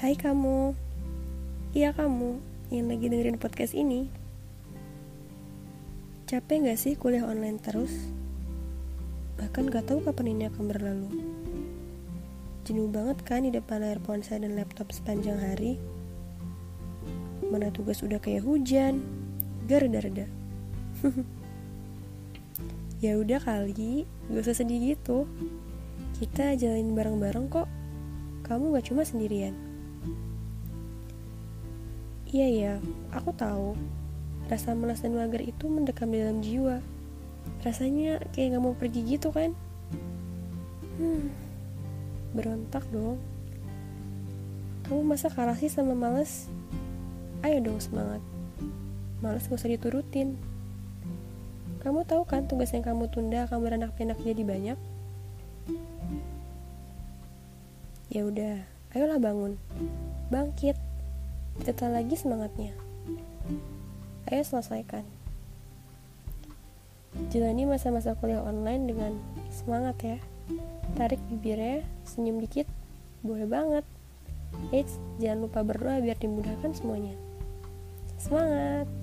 Hai kamu. Iya kamu yang lagi dengerin podcast ini. Capek gak sih kuliah online terus? Bahkan gak tahu kapan ini akan berlalu. Jenuh banget kan di depan layar ponsel dan laptop sepanjang hari? Mana tugas udah kayak hujan. Gak reda-reda Ya udah kali, gak usah sedih gitu. Kita jalanin bareng-bareng kok. Kamu gak cuma sendirian Iya ya, aku tahu. Rasa malas dan mager itu mendekam di dalam jiwa. Rasanya kayak gak mau pergi gitu kan? Hmm, berontak dong. Kamu masa kalah sih sama males? Ayo dong semangat. Males gak usah diturutin. Kamu tahu kan tugas yang kamu tunda akan beranak pinak jadi banyak? Ya udah, ayolah bangun. Bangkit. Kita lagi semangatnya. Ayo selesaikan. Jalani masa-masa kuliah online dengan semangat ya. Tarik bibirnya, senyum dikit, boleh banget. Eits, jangan lupa berdoa biar dimudahkan semuanya. Semangat!